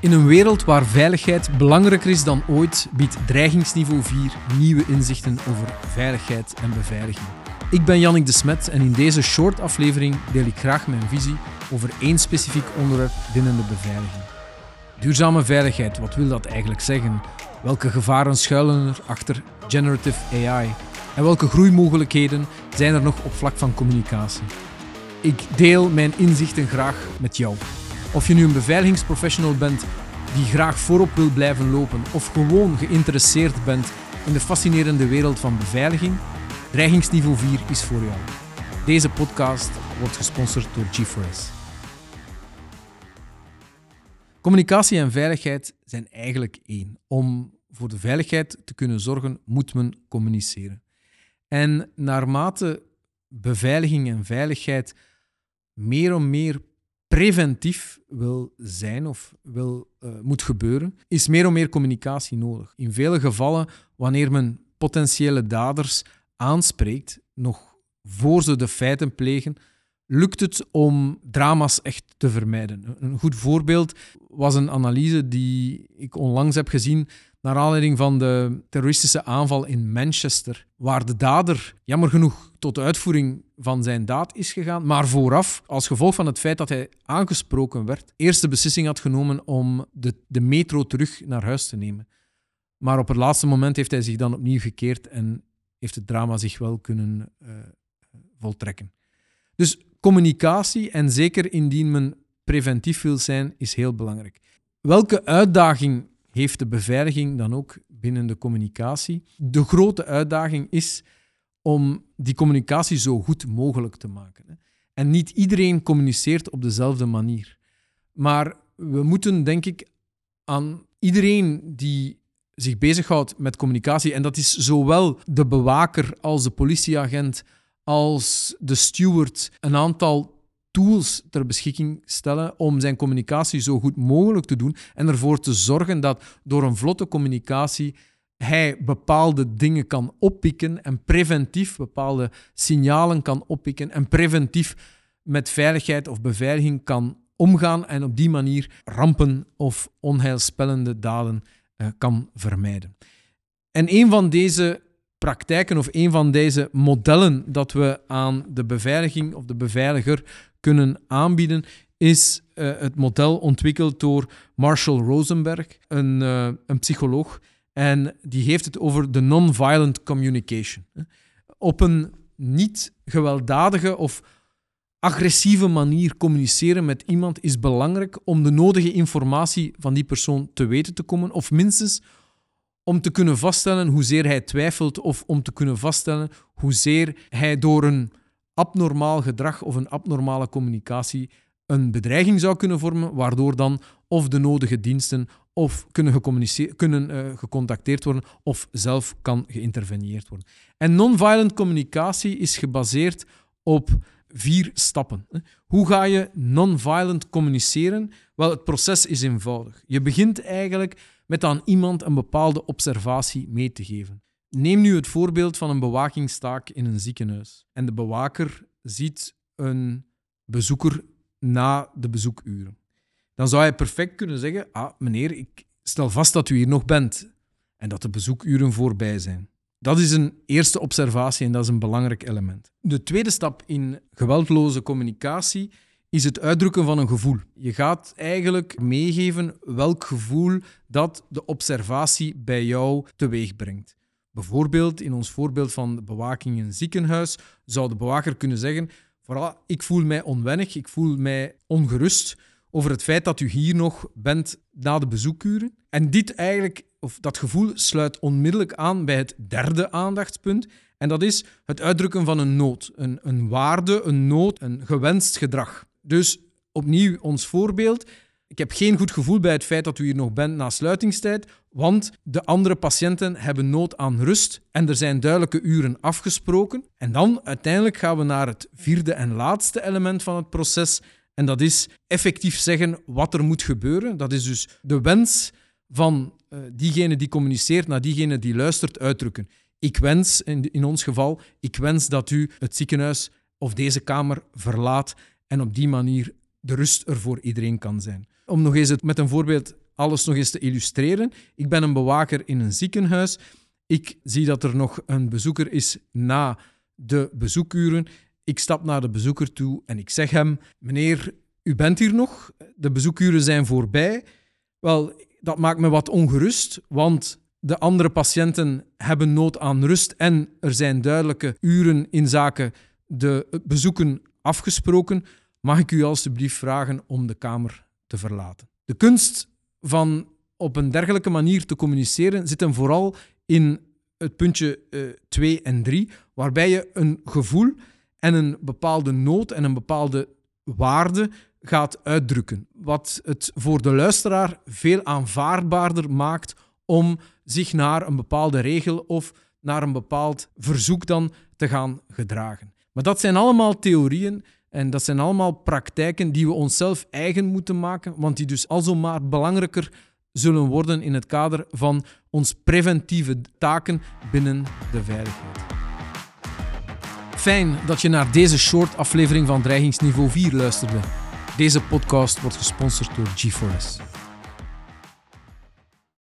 In een wereld waar veiligheid belangrijker is dan ooit, biedt dreigingsniveau 4 nieuwe inzichten over veiligheid en beveiliging. Ik ben Jannik de Smet en in deze short aflevering deel ik graag mijn visie over één specifiek onderwerp binnen de beveiliging. Duurzame veiligheid, wat wil dat eigenlijk zeggen? Welke gevaren schuilen er achter generative AI? En welke groeimogelijkheden zijn er nog op vlak van communicatie? Ik deel mijn inzichten graag met jou. Of je nu een beveiligingsprofessional bent die graag voorop wil blijven lopen of gewoon geïnteresseerd bent in de fascinerende wereld van beveiliging, dreigingsniveau 4 is voor jou. Deze podcast wordt gesponsord door G4S. Communicatie en veiligheid zijn eigenlijk één. Om voor de veiligheid te kunnen zorgen, moet men communiceren. En naarmate beveiliging en veiligheid meer en meer preventief wil zijn of wil, uh, moet gebeuren, is meer en meer communicatie nodig. In vele gevallen, wanneer men potentiële daders aanspreekt, nog voor ze de feiten plegen, lukt het om drama's echt te vermijden. Een goed voorbeeld was een analyse die ik onlangs heb gezien naar aanleiding van de terroristische aanval in Manchester, waar de dader jammer genoeg tot uitvoering van zijn daad is gegaan, maar vooraf, als gevolg van het feit dat hij aangesproken werd, eerst de beslissing had genomen om de, de metro terug naar huis te nemen. Maar op het laatste moment heeft hij zich dan opnieuw gekeerd en heeft het drama zich wel kunnen uh, voltrekken. Dus communicatie, en zeker indien men preventief wil zijn, is heel belangrijk. Welke uitdaging heeft de beveiliging dan ook binnen de communicatie? De grote uitdaging is om die communicatie zo goed mogelijk te maken. En niet iedereen communiceert op dezelfde manier. Maar we moeten, denk ik, aan iedereen die zich bezighoudt met communicatie, en dat is zowel de bewaker als de politieagent, als de steward, een aantal tools ter beschikking stellen om zijn communicatie zo goed mogelijk te doen en ervoor te zorgen dat door een vlotte communicatie hij bepaalde dingen kan oppikken en preventief bepaalde signalen kan oppikken en preventief met veiligheid of beveiliging kan omgaan en op die manier rampen of onheilspellende daden uh, kan vermijden. En een van deze praktijken of een van deze modellen dat we aan de beveiliging of de beveiliger kunnen aanbieden, is uh, het model ontwikkeld door Marshall Rosenberg, een, uh, een psycholoog. En die heeft het over de non-violent communication. Op een niet gewelddadige of agressieve manier communiceren met iemand is belangrijk om de nodige informatie van die persoon te weten te komen, of minstens om te kunnen vaststellen hoezeer hij twijfelt of om te kunnen vaststellen hoezeer hij door een abnormaal gedrag of een abnormale communicatie een bedreiging zou kunnen vormen, waardoor dan of de nodige diensten of kunnen, kunnen uh, gecontacteerd worden of zelf kan geïnterveneerd worden. En non-violent communicatie is gebaseerd op vier stappen. Hoe ga je non-violent communiceren? Wel, het proces is eenvoudig. Je begint eigenlijk met aan iemand een bepaalde observatie mee te geven. Neem nu het voorbeeld van een bewakingstaak in een ziekenhuis. En de bewaker ziet een bezoeker na de bezoekuren. Dan zou hij perfect kunnen zeggen: Ah, meneer, ik stel vast dat u hier nog bent en dat de bezoekuren voorbij zijn. Dat is een eerste observatie en dat is een belangrijk element. De tweede stap in geweldloze communicatie is het uitdrukken van een gevoel. Je gaat eigenlijk meegeven welk gevoel dat de observatie bij jou teweeg brengt. Bijvoorbeeld, in ons voorbeeld van de bewaking in een ziekenhuis, zou de bewaker kunnen zeggen: Vooral, ik voel mij onwennig, ik voel mij ongerust over het feit dat u hier nog bent na de bezoekuren. En dit eigenlijk, of dat gevoel sluit onmiddellijk aan bij het derde aandachtspunt. En dat is het uitdrukken van een nood. Een, een waarde, een nood, een gewenst gedrag. Dus opnieuw ons voorbeeld. Ik heb geen goed gevoel bij het feit dat u hier nog bent na sluitingstijd, want de andere patiënten hebben nood aan rust en er zijn duidelijke uren afgesproken. En dan uiteindelijk gaan we naar het vierde en laatste element van het proces. En dat is effectief zeggen wat er moet gebeuren. Dat is dus de wens van uh, diegene die communiceert naar diegene die luistert uitdrukken. Ik wens, in, in ons geval, ik wens dat u het ziekenhuis of deze kamer verlaat en op die manier de rust er voor iedereen kan zijn. Om nog eens het met een voorbeeld alles nog eens te illustreren. Ik ben een bewaker in een ziekenhuis. Ik zie dat er nog een bezoeker is na de bezoekuren. Ik stap naar de bezoeker toe en ik zeg hem: Meneer, u bent hier nog. De bezoekuren zijn voorbij. Wel, dat maakt me wat ongerust, want de andere patiënten hebben nood aan rust en er zijn duidelijke uren in zaken de bezoeken afgesproken. Mag ik u alstublieft vragen om de kamer te verlaten? De kunst van op een dergelijke manier te communiceren zit hem vooral in het puntje 2 uh, en 3, waarbij je een gevoel en een bepaalde nood en een bepaalde waarde gaat uitdrukken. Wat het voor de luisteraar veel aanvaardbaarder maakt om zich naar een bepaalde regel of naar een bepaald verzoek dan te gaan gedragen. Maar dat zijn allemaal theorieën en dat zijn allemaal praktijken die we onszelf eigen moeten maken, want die dus alzomaar belangrijker zullen worden in het kader van ons preventieve taken binnen de veiligheid. Fijn dat je naar deze short aflevering van Dreigingsniveau 4 luisterde. Deze podcast wordt gesponsord door G4S.